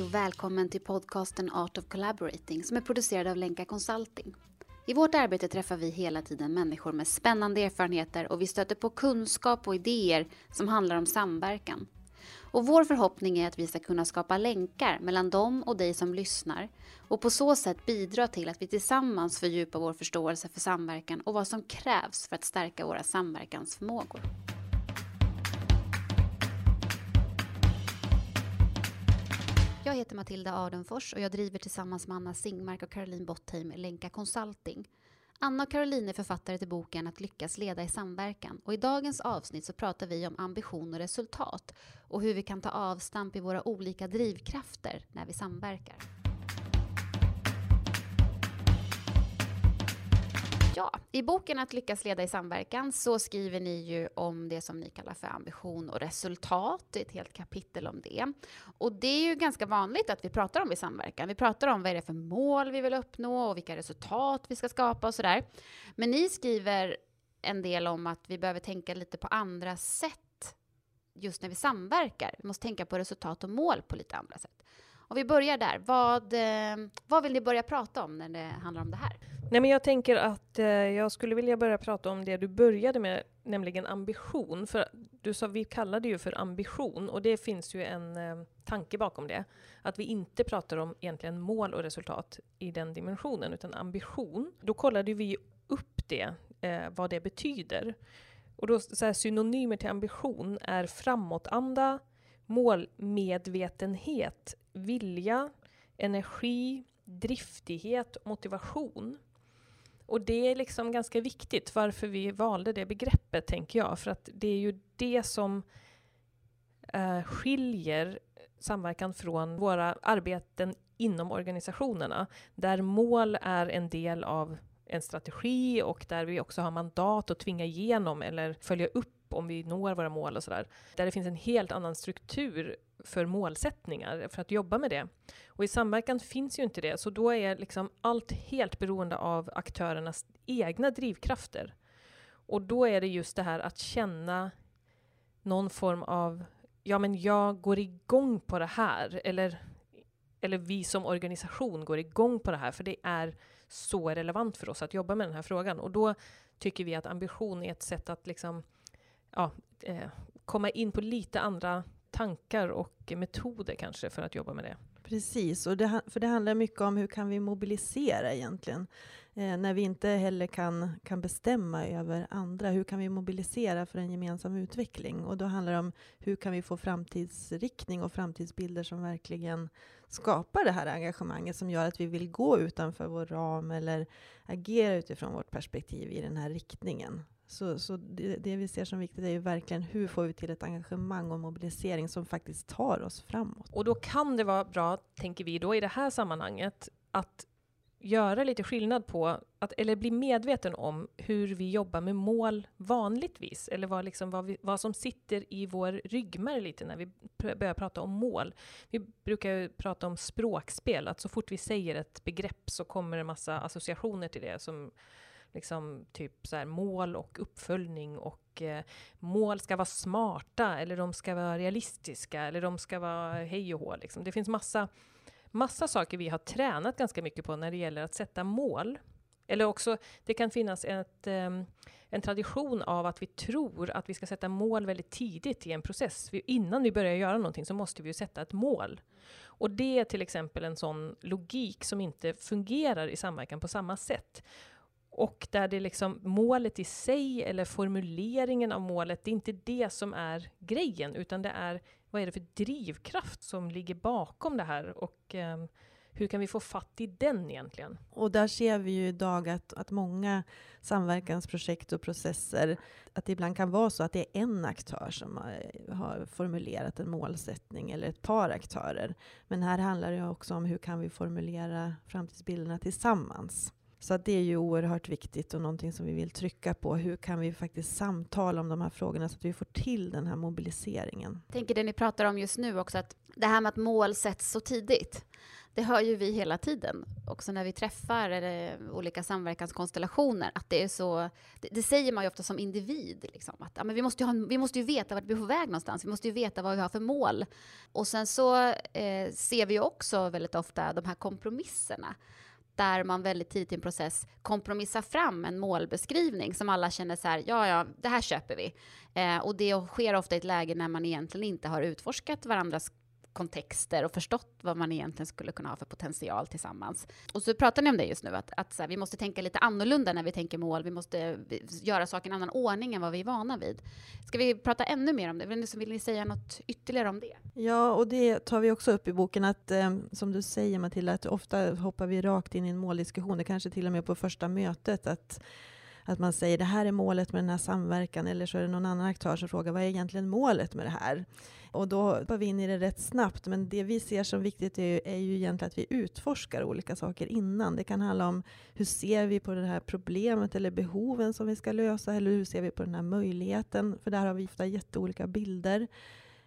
Hej och välkommen till podcasten Art of Collaborating som är producerad av Lenka Consulting. I vårt arbete träffar vi hela tiden människor med spännande erfarenheter och vi stöter på kunskap och idéer som handlar om samverkan. Och vår förhoppning är att vi ska kunna skapa länkar mellan dem och dig som lyssnar och på så sätt bidra till att vi tillsammans fördjupar vår förståelse för samverkan och vad som krävs för att stärka våra samverkansförmågor. Jag heter Matilda Ardenfors och jag driver tillsammans med Anna Singmark och Caroline Bottheim Lenka Consulting. Anna och Caroline är författare till boken Att lyckas leda i samverkan och i dagens avsnitt så pratar vi om ambition och resultat och hur vi kan ta avstamp i våra olika drivkrafter när vi samverkar. I boken Att lyckas leda i samverkan så skriver ni ju om det som ni kallar för ambition och resultat. Det är ett helt kapitel om det. Och det är ju ganska vanligt att vi pratar om i samverkan. Vi pratar om vad är det för mål vi vill uppnå och vilka resultat vi ska skapa och sådär. Men ni skriver en del om att vi behöver tänka lite på andra sätt just när vi samverkar. Vi måste tänka på resultat och mål på lite andra sätt. Om vi börjar där, vad, eh, vad vill ni börja prata om när det handlar om det här? Nej, men jag tänker att eh, jag skulle vilja börja prata om det du började med, nämligen ambition. För du sa, vi kallar det ju för ambition och det finns ju en eh, tanke bakom det. Att vi inte pratar om egentligen mål och resultat i den dimensionen, utan ambition. Då kollade vi upp det, eh, vad det betyder. Och då så här, synonymer till ambition är framåtanda, målmedvetenhet, vilja, energi, driftighet, motivation. Och det är liksom ganska viktigt varför vi valde det begreppet, tänker jag. För att det är ju det som eh, skiljer samverkan från våra arbeten inom organisationerna, där mål är en del av en strategi och där vi också har mandat att tvinga igenom eller följa upp om vi når våra mål och sådär. Där det finns en helt annan struktur för målsättningar, för att jobba med det. Och i samverkan finns ju inte det, så då är liksom allt helt beroende av aktörernas egna drivkrafter. Och då är det just det här att känna någon form av, ja men jag går igång på det här, eller, eller vi som organisation går igång på det här, för det är så relevant för oss att jobba med den här frågan. Och då tycker vi att ambition är ett sätt att liksom, ja, eh, komma in på lite andra tankar och metoder kanske för att jobba med det. Precis, och det, för det handlar mycket om hur kan vi mobilisera egentligen? Eh, när vi inte heller kan, kan bestämma över andra, hur kan vi mobilisera för en gemensam utveckling? Och då handlar det om hur kan vi få framtidsriktning och framtidsbilder som verkligen skapar det här engagemanget som gör att vi vill gå utanför vår ram eller agera utifrån vårt perspektiv i den här riktningen. Så, så det, det, vi ser som viktigt är ju verkligen hur får vi till ett engagemang och mobilisering som faktiskt tar oss framåt. Och då kan det vara bra, tänker vi då i det här sammanhanget, att göra lite skillnad på, att, eller bli medveten om hur vi jobbar med mål vanligtvis, eller vad, liksom, vad, vi, vad som sitter i vår ryggmärg lite när vi pr börjar prata om mål. Vi brukar ju prata om språkspel, att så fort vi säger ett begrepp så kommer det massa associationer till det som liksom typ så här, mål och uppföljning och eh, mål ska vara smarta eller de ska vara realistiska eller de ska vara hej och hå. Liksom. Det finns massa, massa saker vi har tränat ganska mycket på när det gäller att sätta mål. Eller också, det kan finnas ett, um, en tradition av att vi tror att vi ska sätta mål väldigt tidigt i en process. Vi, innan vi börjar göra någonting så måste vi ju sätta ett mål. Och det är till exempel en sån logik som inte fungerar i samverkan på samma sätt. Och där det liksom målet i sig, eller formuleringen av målet, det är inte det som är grejen, utan det är vad är det för drivkraft som ligger bakom det här och eh, hur kan vi få fatt i den egentligen? Och där ser vi ju idag att, att många samverkansprojekt och processer, att det ibland kan vara så att det är en aktör som har, har formulerat en målsättning, eller ett par aktörer. Men här handlar det också om hur kan vi formulera framtidsbilderna tillsammans? Så det är ju oerhört viktigt och någonting som vi vill trycka på. Hur kan vi faktiskt samtala om de här frågorna så att vi får till den här mobiliseringen? Jag tänker det ni pratar om just nu också, att det här med att mål sätts så tidigt det hör ju vi hela tiden, också när vi träffar eller olika samverkanskonstellationer, att det är så, det, det säger man ju ofta som individ, liksom, att ja, men vi, måste ju ha, vi måste ju veta vart vi är på väg någonstans, vi måste ju veta vad vi har för mål. Och sen så eh, ser vi ju också väldigt ofta de här kompromisserna, där man väldigt tidigt i en process kompromissar fram en målbeskrivning som alla känner så här, ja, ja, det här köper vi. Eh, och det sker ofta i ett läge när man egentligen inte har utforskat varandras kontexter och förstått vad man egentligen skulle kunna ha för potential tillsammans. Och så pratar ni om det just nu, att, att så här, vi måste tänka lite annorlunda när vi tänker mål. Vi måste göra saker i en annan ordning än vad vi är vana vid. Ska vi prata ännu mer om det? Vill ni, vill ni säga något ytterligare om det? Ja, och det tar vi också upp i boken, att eh, som du säger Matilda, att ofta hoppar vi rakt in i en måldiskussion, det kanske till och med på första mötet, att att man säger det här är målet med den här samverkan, eller så är det någon annan aktör som frågar vad är egentligen målet med det här? Och då hoppar vi in i det rätt snabbt, men det vi ser som viktigt är, är ju egentligen att vi utforskar olika saker innan. Det kan handla om hur ser vi på det här problemet eller behoven som vi ska lösa, eller hur ser vi på den här möjligheten? För där har vi ofta jätteolika bilder.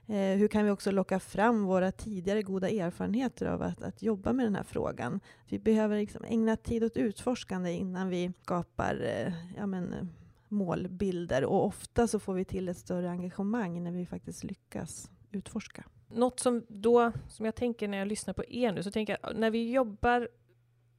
Eh, hur kan vi också locka fram våra tidigare goda erfarenheter av att, att jobba med den här frågan? Vi behöver liksom ägna tid åt utforskande innan vi skapar eh, ja, men, eh, målbilder. Och ofta så får vi till ett större engagemang när vi faktiskt lyckas utforska. Något som då, som jag tänker när jag lyssnar på er nu, så tänker jag när vi jobbar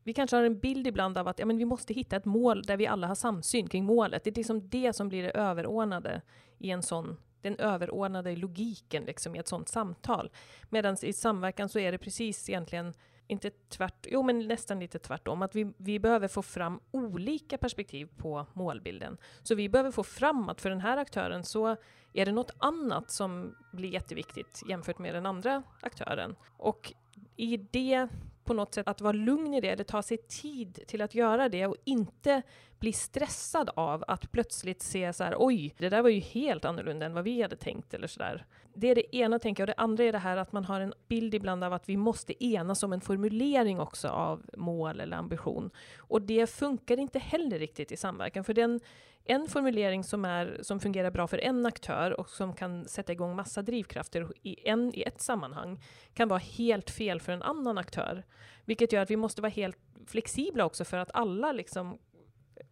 vi kanske har en bild ibland av att ja, men vi måste hitta ett mål där vi alla har samsyn kring målet. Det är liksom det som blir det överordnade i en sån den överordnade logiken liksom, i ett sånt samtal. Medan i samverkan så är det precis egentligen inte tvärt, jo men nästan lite tvärtom, att vi, vi behöver få fram olika perspektiv på målbilden. Så vi behöver få fram att för den här aktören så är det något annat som blir jätteviktigt jämfört med den andra aktören. Och i det på något sätt att vara lugn i det, eller ta sig tid till att göra det och inte bli stressad av att plötsligt se så här, oj, det där var ju helt annorlunda än vad vi hade tänkt eller så där. Det är det ena tänker jag, och det andra är det här att man har en bild ibland av att vi måste enas om en formulering också av mål eller ambition. Och det funkar inte heller riktigt i samverkan, för den en formulering som, är, som fungerar bra för en aktör och som kan sätta igång massa drivkrafter i, en, i ett sammanhang kan vara helt fel för en annan aktör. Vilket gör att vi måste vara helt flexibla också för att alla liksom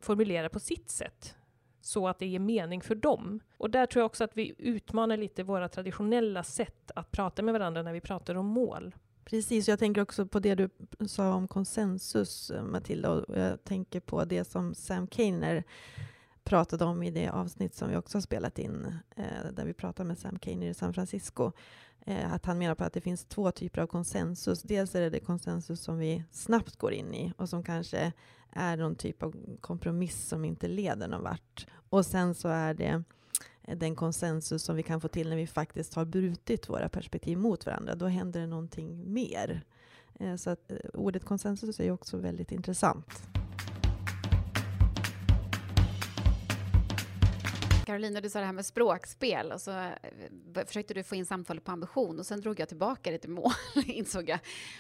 formulerar på sitt sätt så att det ger mening för dem. Och där tror jag också att vi utmanar lite våra traditionella sätt att prata med varandra när vi pratar om mål. Precis, jag tänker också på det du sa om konsensus, eh, Matilda, och jag tänker på det som Sam Kainer pratade om i det avsnitt som vi också har spelat in, eh, där vi pratar med Sam Kainer i San Francisco, eh, att han menar på att det finns två typer av konsensus. Dels är det det konsensus som vi snabbt går in i och som kanske är någon typ av kompromiss som inte leder någon vart. Och sen så är det eh, den konsensus som vi kan få till när vi faktiskt har brutit våra perspektiv mot varandra. Då händer det någonting mer. Eh, så att eh, ordet konsensus är ju också väldigt intressant. Carolina, du sa det här med språkspel och så eh, försökte du få in samtalet på ambition och sen drog jag tillbaka det till mål, insåg jag.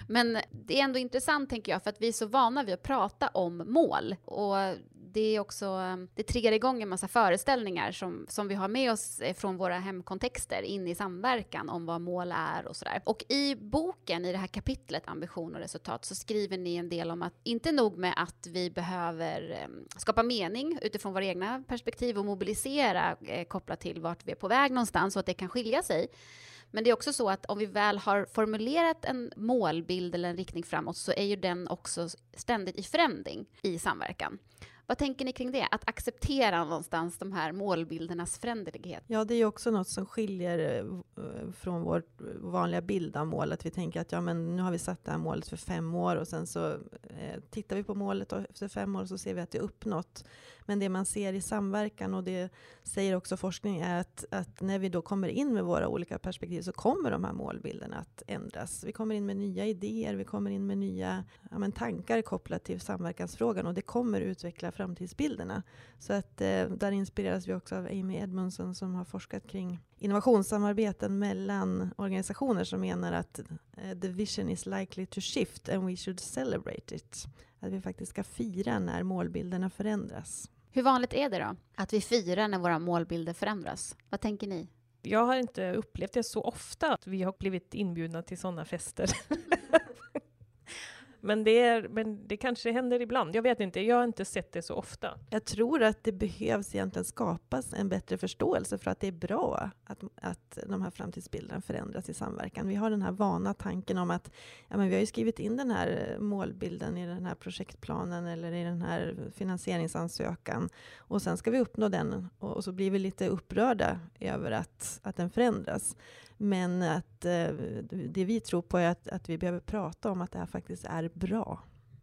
Men det är ändå intressant, tänker jag, för att vi är så vana vid att prata om mål och det är också, eh, det triggar igång en massa föreställningar som, som vi har med oss eh, från våra hemkontexter in i samverkan om vad mål är och sådär. Och i boken, i det här kapitlet Ambition och resultat, så skriver ni en del om att inte nog med att vi behöver ehm, skapa mening utifrån våra egna perspektiv och mobilisera eh, kopplat till vart vi är på väg någonstans och att det kan skilja sig. Men det är också så att om vi väl har formulerat en målbild eller en riktning framåt så är ju den också ständigt i förändring i samverkan. Vad tänker ni kring det? Att acceptera någonstans de här målbildernas föränderlighet? Ja, det är ju också något som skiljer eh, eh, från vår vanliga bild av mål. Att vi tänker att ja, men nu har vi satt det här målet för fem år och sen så eh, tittar vi på målet och efter fem år så ser vi att det är uppnått. Men det man ser i samverkan, och det säger också forskning, är att, att, när vi då kommer in med våra olika perspektiv så kommer de här målbilderna att ändras. Vi kommer in med nya idéer, vi kommer in med nya ja, men tankar kopplat till samverkansfrågan och det kommer utveckla framtidsbilderna. Så att eh, där inspireras vi också av Amy Edmondson som har forskat kring innovationssamarbeten mellan organisationer som menar att eh, the vision is likely to shift and we should celebrate it. Att vi faktiskt ska fira när målbilderna förändras. Hur vanligt är det då att vi firar när våra målbilder förändras? Vad tänker ni? Jag har inte upplevt det så ofta att vi har blivit inbjudna till sådana fester. Men det, är, men det kanske händer ibland. Jag vet inte, jag har inte sett det så ofta. Jag tror att det behövs egentligen skapas en bättre förståelse för att det är bra att, att de här framtidsbilderna förändras i samverkan. Vi har den här vana tanken om att ja, men vi har ju skrivit in den här målbilden i den här projektplanen eller i den här finansieringsansökan och sen ska vi uppnå den och så blir vi lite upprörda över att, att den förändras. Men att eh, det vi tror på är att, att vi behöver prata om att det här faktiskt är bra.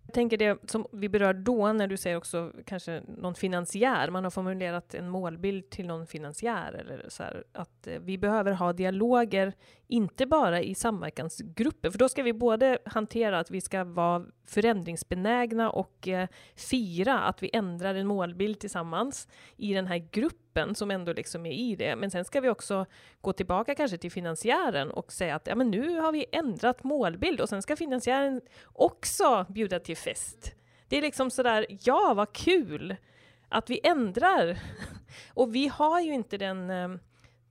Jag tänker det som vi berör då, när du säger också kanske någon finansiär, man har formulerat en målbild till någon finansiär, eller så här, att eh, vi behöver ha dialoger, inte bara i samverkansgrupper, för då ska vi både hantera att vi ska vara förändringsbenägna och eh, fira att vi ändrar en målbild tillsammans i den här gruppen som ändå liksom är i det. Men sen ska vi också gå tillbaka kanske till finansiären och säga att ja, men nu har vi ändrat målbild och sen ska finansiären också bjuda till fest. Det är liksom sådär, ja vad kul att vi ändrar. och vi har ju inte den eh,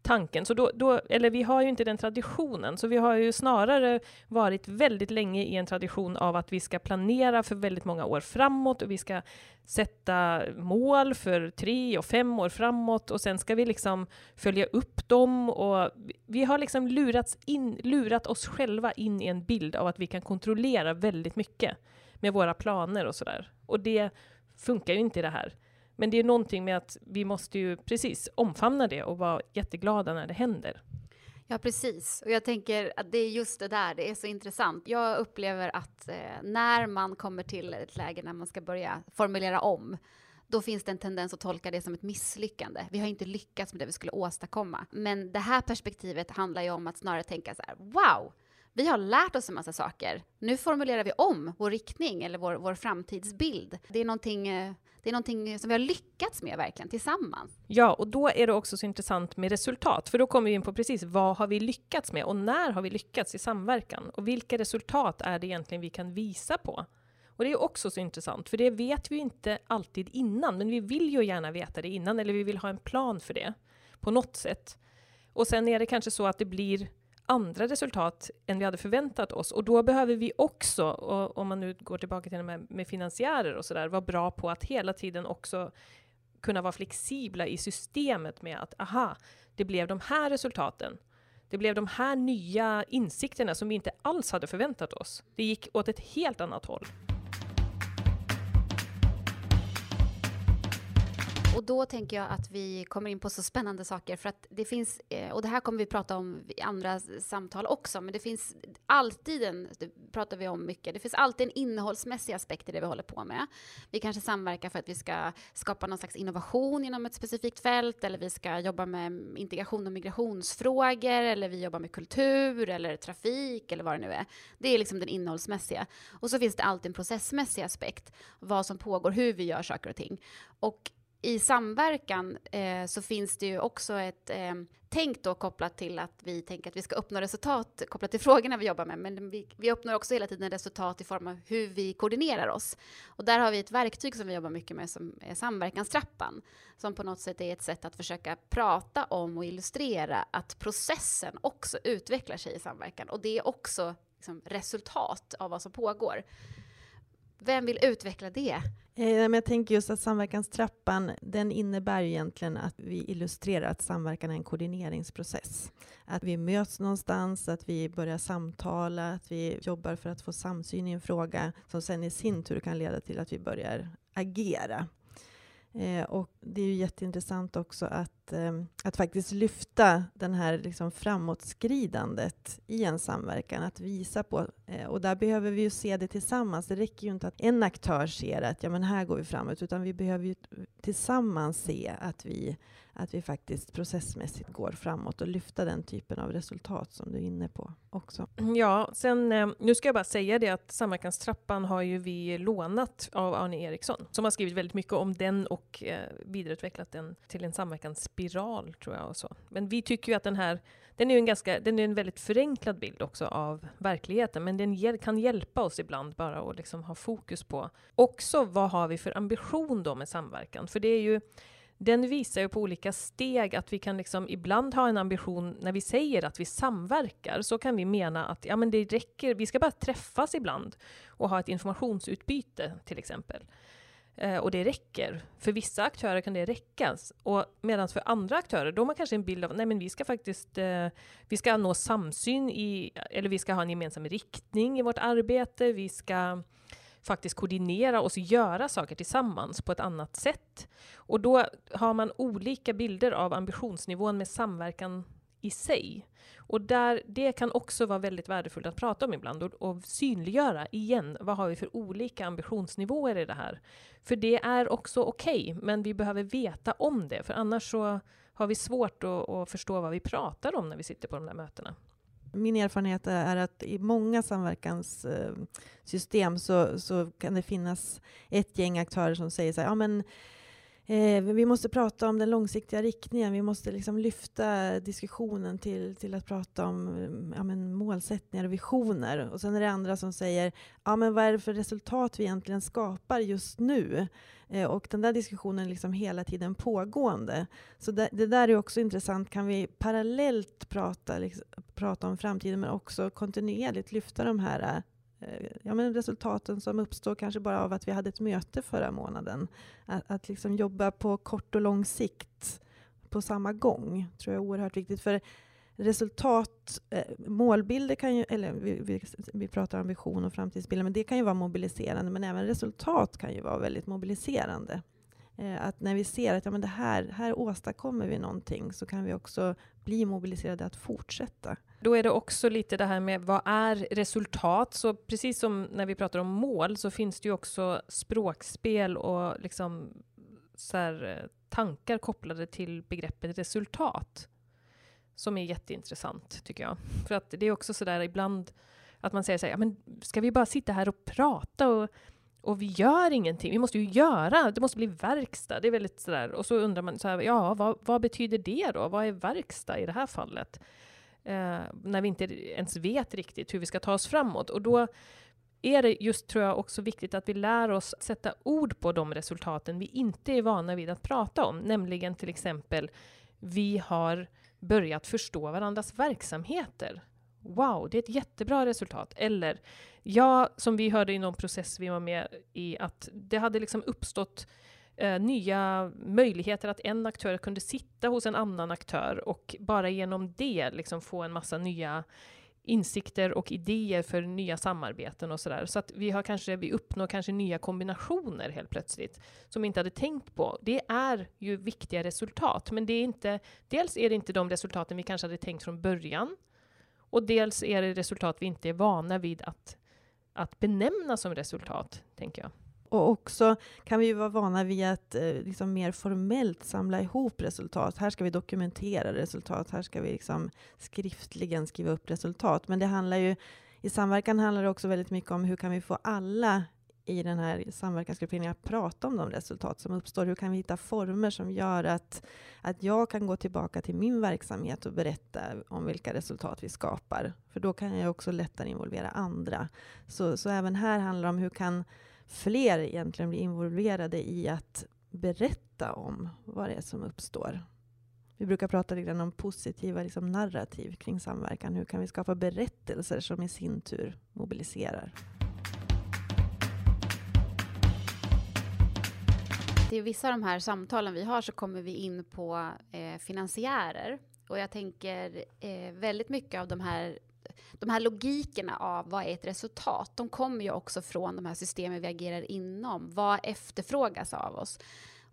tanken. Så då, då, eller vi har ju inte den traditionen, så vi har ju snarare varit väldigt länge i en tradition av att vi ska planera för väldigt många år framåt och vi ska sätta mål för tre och fem år framåt och sen ska vi liksom följa upp dem och vi har liksom lurats in, lurat oss själva in i en bild av att vi kan kontrollera väldigt mycket med våra planer och sådär. Och det funkar ju inte i det här. Men det är någonting med att vi måste ju precis omfamna det och vara jätteglada när det händer. Ja, precis. Och jag tänker att det är just det där, det är så intressant. Jag upplever att eh, när man kommer till ett läge när man ska börja formulera om, då finns det en tendens att tolka det som ett misslyckande. Vi har inte lyckats med det vi skulle åstadkomma. Men det här perspektivet handlar ju om att snarare tänka så här, wow, vi har lärt oss en massa saker. Nu formulerar vi om vår riktning eller vår, vår framtidsbild. Det är någonting eh, det är någonting som vi har lyckats med verkligen tillsammans. Ja, och då är det också så intressant med resultat, för då kommer vi in på precis vad har vi lyckats med och när har vi lyckats i samverkan och vilka resultat är det egentligen vi kan visa på? Och det är också så intressant, för det vet vi inte alltid innan, men vi vill ju gärna veta det innan, eller vi vill ha en plan för det på något sätt. Och sen är det kanske så att det blir andra resultat än vi hade förväntat oss. Och då behöver vi också, och om man nu går tillbaka till det med, med finansiärer och sådär, vara bra på att hela tiden också kunna vara flexibla i systemet med att aha, det blev de här resultaten. Det blev de här nya insikterna som vi inte alls hade förväntat oss. Det gick åt ett helt annat håll. Och då tänker jag att vi kommer in på så spännande saker för att det finns, eh, och det här kommer vi prata om i andra samtal också, men det finns alltid en, det pratar vi om mycket, det finns alltid en innehållsmässig aspekt i det vi håller på med. Vi kanske samverkar för att vi ska skapa någon slags innovation inom ett specifikt fält, eller vi ska jobba med integration och migrationsfrågor, eller vi jobbar med kultur eller trafik eller vad det nu är. Det är liksom den innehållsmässiga. Och så finns det alltid en processmässig aspekt, vad som pågår, hur vi gör saker och ting. Och i samverkan eh, så finns det ju också ett eh, tänk då kopplat till att vi tänker att vi ska uppnå resultat kopplat till frågorna vi jobbar med, men vi, vi uppnår också hela tiden resultat i form av hur vi koordinerar oss. Och där har vi ett verktyg som vi jobbar mycket med som är samverkanstrappan, som på något sätt är ett sätt att försöka prata om och illustrera att processen också utvecklar sig i samverkan och det är också liksom, resultat av vad som pågår. Vem vill utveckla det? Eh, jag tänker just att samverkanstrappan, den innebär egentligen att vi illustrerar att samverkan är en koordineringsprocess. Att vi möts någonstans, att vi börjar samtala, att vi jobbar för att få samsyn i en fråga som sen i sin tur kan leda till att vi börjar agera. Eh, och det är ju jätteintressant också att, eh, att faktiskt lyfta den här liksom framåtskridandet i en samverkan, att visa på, eh, och där behöver vi ju se det tillsammans. Det räcker ju inte att en aktör ser att ja, men här går vi framåt, utan vi behöver ju tillsammans se att vi att vi faktiskt processmässigt går framåt och lyfta den typen av resultat som du är inne på också. Mm, ja, sen eh, nu ska jag bara säga det att Samverkanstrappan har ju vi lånat av Arne Eriksson som har skrivit väldigt mycket om den och eh, vidareutvecklat den till en samverkansspiral tror jag och så. Men vi tycker ju att den här den är en ganska, den är en väldigt förenklad bild också av verkligheten, men den kan hjälpa oss ibland bara att liksom ha fokus på också vad har vi för ambition då med samverkan? För det är ju den visar ju på olika steg att vi kan liksom ibland ha en ambition när vi säger att vi samverkar, så kan vi mena att ja, men det räcker, vi ska bara träffas ibland och ha ett informationsutbyte till exempel. Eh, och det räcker. För vissa aktörer kan det räcka. medan för andra aktörer, då har man kanske en bild av nej men vi ska faktiskt eh, vi ska nå samsyn i, eller vi ska ha en gemensam riktning i vårt arbete, vi ska faktiskt koordinera oss och göra saker tillsammans på ett annat sätt. Och då har man olika bilder av ambitionsnivån med samverkan i sig. Och där, det kan också vara väldigt värdefullt att prata om ibland och, och synliggöra igen, vad har vi för olika ambitionsnivåer i det här? För det är också okej, okay, men vi behöver veta om det, för annars så har vi svårt att, att förstå vad vi pratar om när vi sitter på de där mötena. Min erfarenhet är att i många samverkanssystem så, så kan det finnas ett gäng aktörer som säger så här, ja men Eh, vi måste prata om den långsiktiga riktningen. Vi måste liksom lyfta diskussionen till, till att prata om ja, men målsättningar och visioner. Och sen är det andra som säger, ja men vad är det för resultat vi egentligen skapar just nu? Eh, och den där diskussionen är liksom hela tiden pågående. Så det, det, där är också intressant. Kan vi parallellt prata, liksom, prata om framtiden men också kontinuerligt lyfta de här Eh, ja, men resultaten som uppstår kanske bara av att vi hade ett möte förra månaden. Att, att liksom jobba på kort och lång sikt på samma gång tror jag är oerhört viktigt. För resultat, eh, målbilder kan ju, eller vi, vi, vi, pratar om vision och framtidsbilder, men det kan ju vara mobiliserande, men även resultat kan ju vara väldigt mobiliserande. Eh, att när vi ser att ja, men det här, här åstadkommer vi någonting, så kan vi också bli mobiliserade att fortsätta. Då är det också lite det här med vad är resultat? Så precis som när vi pratar om mål så finns det ju också språkspel och liksom så här, eh, tankar kopplade till begreppet resultat. Som är jätteintressant tycker jag. För att det är också sådär ibland att man säger så här, ja, men ska vi bara sitta här och prata och, och vi gör ingenting? Vi måste ju göra, det måste bli verkstad. Det är väldigt sådär. Och så undrar man, så här, ja, vad, vad betyder det då? Vad är verkstad i det här fallet? eh, när vi inte ens vet riktigt hur vi ska ta oss framåt. Och då är det just, tror jag, också viktigt att vi lär oss sätta ord på de resultaten vi inte är vana vid att prata om, nämligen till exempel vi har börjat förstå varandras verksamheter. Wow, det är ett jättebra resultat. Eller, ja, som vi hörde i någon process vi var med i, att det hade liksom uppstått eh, nya möjligheter att en aktör kunde sitta hos en annan aktör och bara genom det liksom få en massa nya insikter och idéer för nya samarbeten och sådär. Så att vi har kanske, vi uppnår kanske nya kombinationer helt plötsligt som vi inte hade tänkt på. Det är ju viktiga resultat, men det är inte, dels är det inte de resultaten vi kanske hade tänkt från början och dels är det resultat vi inte är vana vid att, att benämna som resultat, tänker jag. Och också kan vi ju vara vana vid att eh, liksom mer formellt samla ihop resultat. Här ska vi dokumentera resultat, här ska vi liksom skriftligen skriva upp resultat. Men det handlar ju, i samverkan handlar det också väldigt mycket om hur kan vi få alla i den här samverkansgrupperingen att prata om de resultat som uppstår. Hur kan vi hitta former som gör att, att jag kan gå tillbaka till min verksamhet och berätta om vilka resultat vi skapar? För då kan jag också lättare involvera andra. Så, så även här handlar det om hur kan fler egentligen blir involverade i att berätta om vad det är som uppstår. Vi brukar prata lite grann om positiva liksom narrativ kring samverkan. Hur kan vi skapa berättelser som i sin tur mobiliserar? I vissa av de här samtalen vi har så kommer vi in på eh, finansiärer. Och jag tänker eh, väldigt mycket av de här de här logikerna av vad är ett resultat, de kommer ju också från de här systemen vi agerar inom. Vad efterfrågas av oss?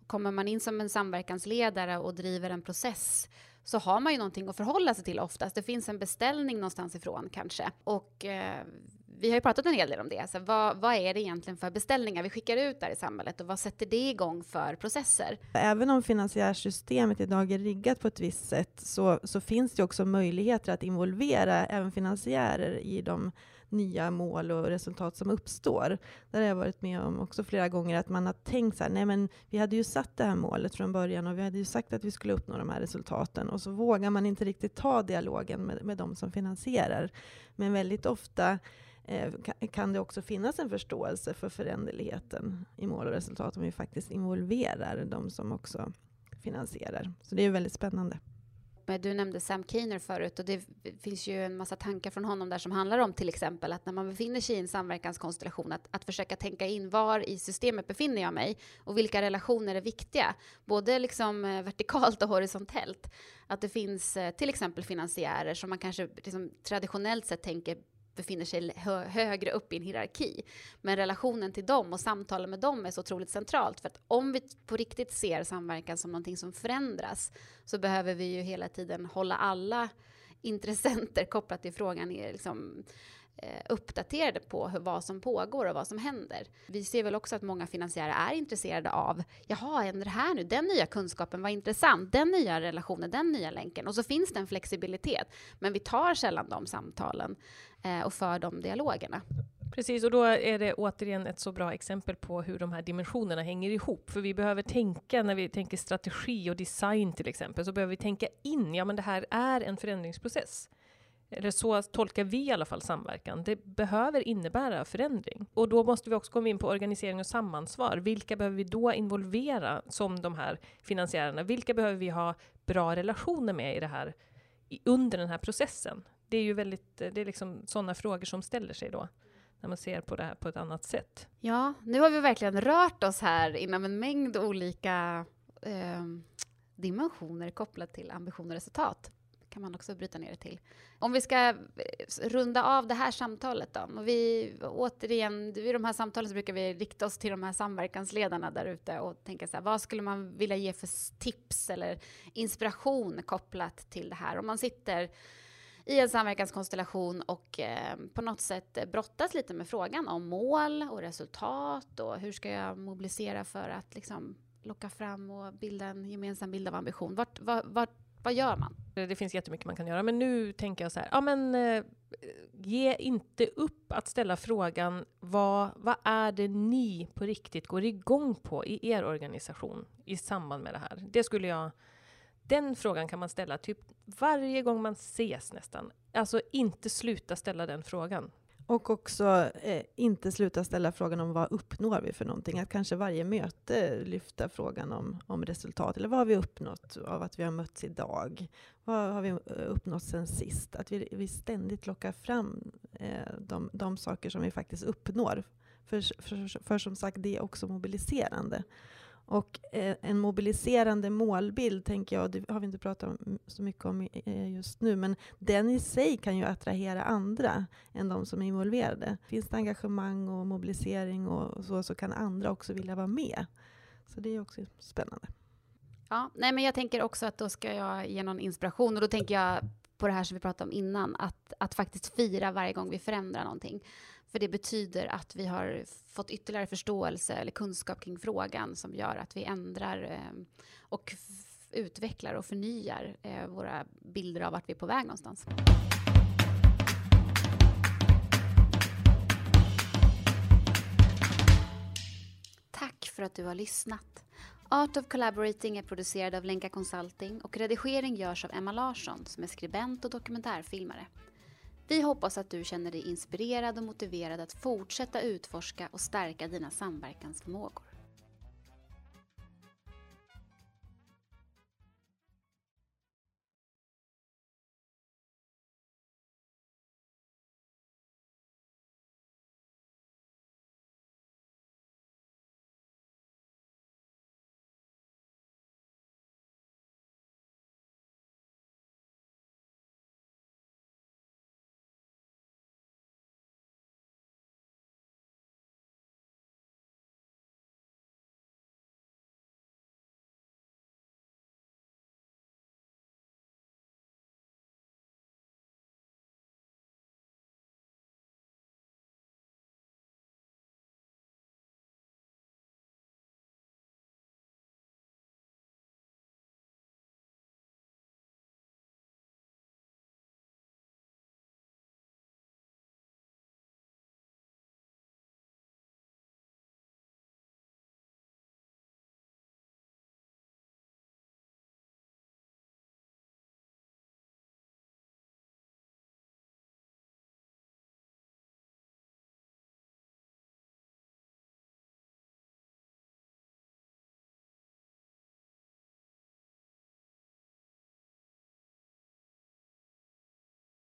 Kommer man in som en samverkansledare och driver en process så har man ju någonting att förhålla sig till oftast. Det finns en beställning någonstans ifrån kanske. Och eh, vi har ju pratat en hel del om det. Alltså, vad, vad, är det egentligen för beställningar vi skickar ut där i samhället och vad sätter det igång för processer? Även om finansiärsystemet idag är riggat på ett visst sätt så, så finns det också möjligheter att involvera även finansiärer i de nya mål och resultat som uppstår. Där har jag varit med om också flera gånger att man har tänkt så här, nej men vi hade ju satt det här målet från början och vi hade ju sagt att vi skulle uppnå de här resultaten och så vågar man inte riktigt ta dialogen med, med de som finansierar. Men väldigt ofta Eh, kan det också finnas en förståelse för föränderligheten i mål och resultat om vi faktiskt involverar de som också finansierar. Så det är väldigt spännande. Du nämnde Sam Keener förut och det finns ju en massa tankar från honom där som handlar om till exempel att när man befinner sig i en samverkanskonstellation att, att försöka tänka in var i systemet befinner jag mig och vilka relationer är viktiga, både liksom eh, vertikalt och horisontellt. Att det finns eh, till exempel finansiärer som man kanske liksom traditionellt sett tänker befinner sig hö högre upp i en hierarki. Men relationen till dem och samtalen med dem är så otroligt centralt. För att om vi på riktigt ser samverkan som någonting som förändras så behöver vi ju hela tiden hålla alla intressenter kopplat till frågan är liksom, eh, uppdaterade på hur, vad som pågår och vad som händer. Vi ser väl också att många finansiärer är intresserade av, jaha, händer det här nu? Den nya kunskapen var intressant, den nya relationen, den nya länken. Och så finns det en flexibilitet, men vi tar sällan de samtalen Eh, och för de dialogerna. Precis, och då är det återigen ett så bra exempel på hur de här dimensionerna hänger ihop. För vi behöver tänka, när vi tänker strategi och design till exempel, så behöver vi tänka in, ja men det här är en förändringsprocess. Eller så tolkar vi i alla fall samverkan. Det behöver innebära förändring. Och då måste vi också komma in på organisering och samansvar. Vilka behöver vi då involvera som de här finansiärerna? Vilka behöver vi ha bra relationer med i det här, under den här processen? Det är ju väldigt, det är liksom sådana frågor som ställer sig då när man ser på det här på ett annat sätt. Ja, nu har vi verkligen rört oss här inom en mängd olika eh, dimensioner kopplat till ambition och resultat kan man också bryta ner det till. Om vi ska eh, runda av det här samtalet då. Och vi, återigen, i de här samtalen så brukar vi rikta oss till de här samverkansledarna där ute och tänka så här, vad skulle man vilja ge för tips eller inspiration kopplat till det här? Om man sitter i en samverkanskonstellation och eh, på något sätt eh, brottas lite med frågan om mål och resultat och hur ska jag mobilisera för att liksom locka fram och bilda en gemensam bild av ambition. Vart, vart, vart vad gör man? Det finns jättemycket man kan göra, men nu tänker jag så här, ja men eh, ge inte upp att ställa frågan vad, vad är det ni på riktigt går igång på i er organisation i samband med det här? Det skulle jag den frågan kan man ställa typ varje gång man ses nästan. Alltså inte sluta ställa den frågan. Och också eh, inte sluta ställa frågan om vad uppnår vi för någonting. Att kanske varje möte lyfta frågan om, om resultat. Eller vad har vi uppnått av att vi har mötts idag? Vad har vi eh, uppnått sen sist? Att vi, vi ständigt lockar fram eh, de, de saker som vi faktiskt uppnår. För, för, för som sagt, det är också mobiliserande. Och eh, en mobiliserande målbild, tänker jag, det har vi inte pratat om, så mycket om eh, just nu, men den i sig kan ju attrahera andra än de som är involverade. Finns det engagemang och mobilisering och så, så kan andra också vilja vara med. Så det är också spännande. Ja, nej men jag tänker också att då ska jag ge någon inspiration och då tänker jag på det här som vi pratade om innan, att, att faktiskt fira varje gång vi förändrar någonting. För det betyder att vi har fått ytterligare förståelse eller kunskap kring frågan som gör att vi ändrar ehm, och utvecklar och förnyar eh, våra bilder av vart vi är på väg någonstans. Tack för att du har lyssnat. Art of Collaborating är producerad av Lenka Consulting och redigering görs av Emma Larsson som är skribent och dokumentärfilmare. Vi hoppas att du känner dig inspirerad och motiverad att fortsätta utforska och stärka dina samverkansförmågor.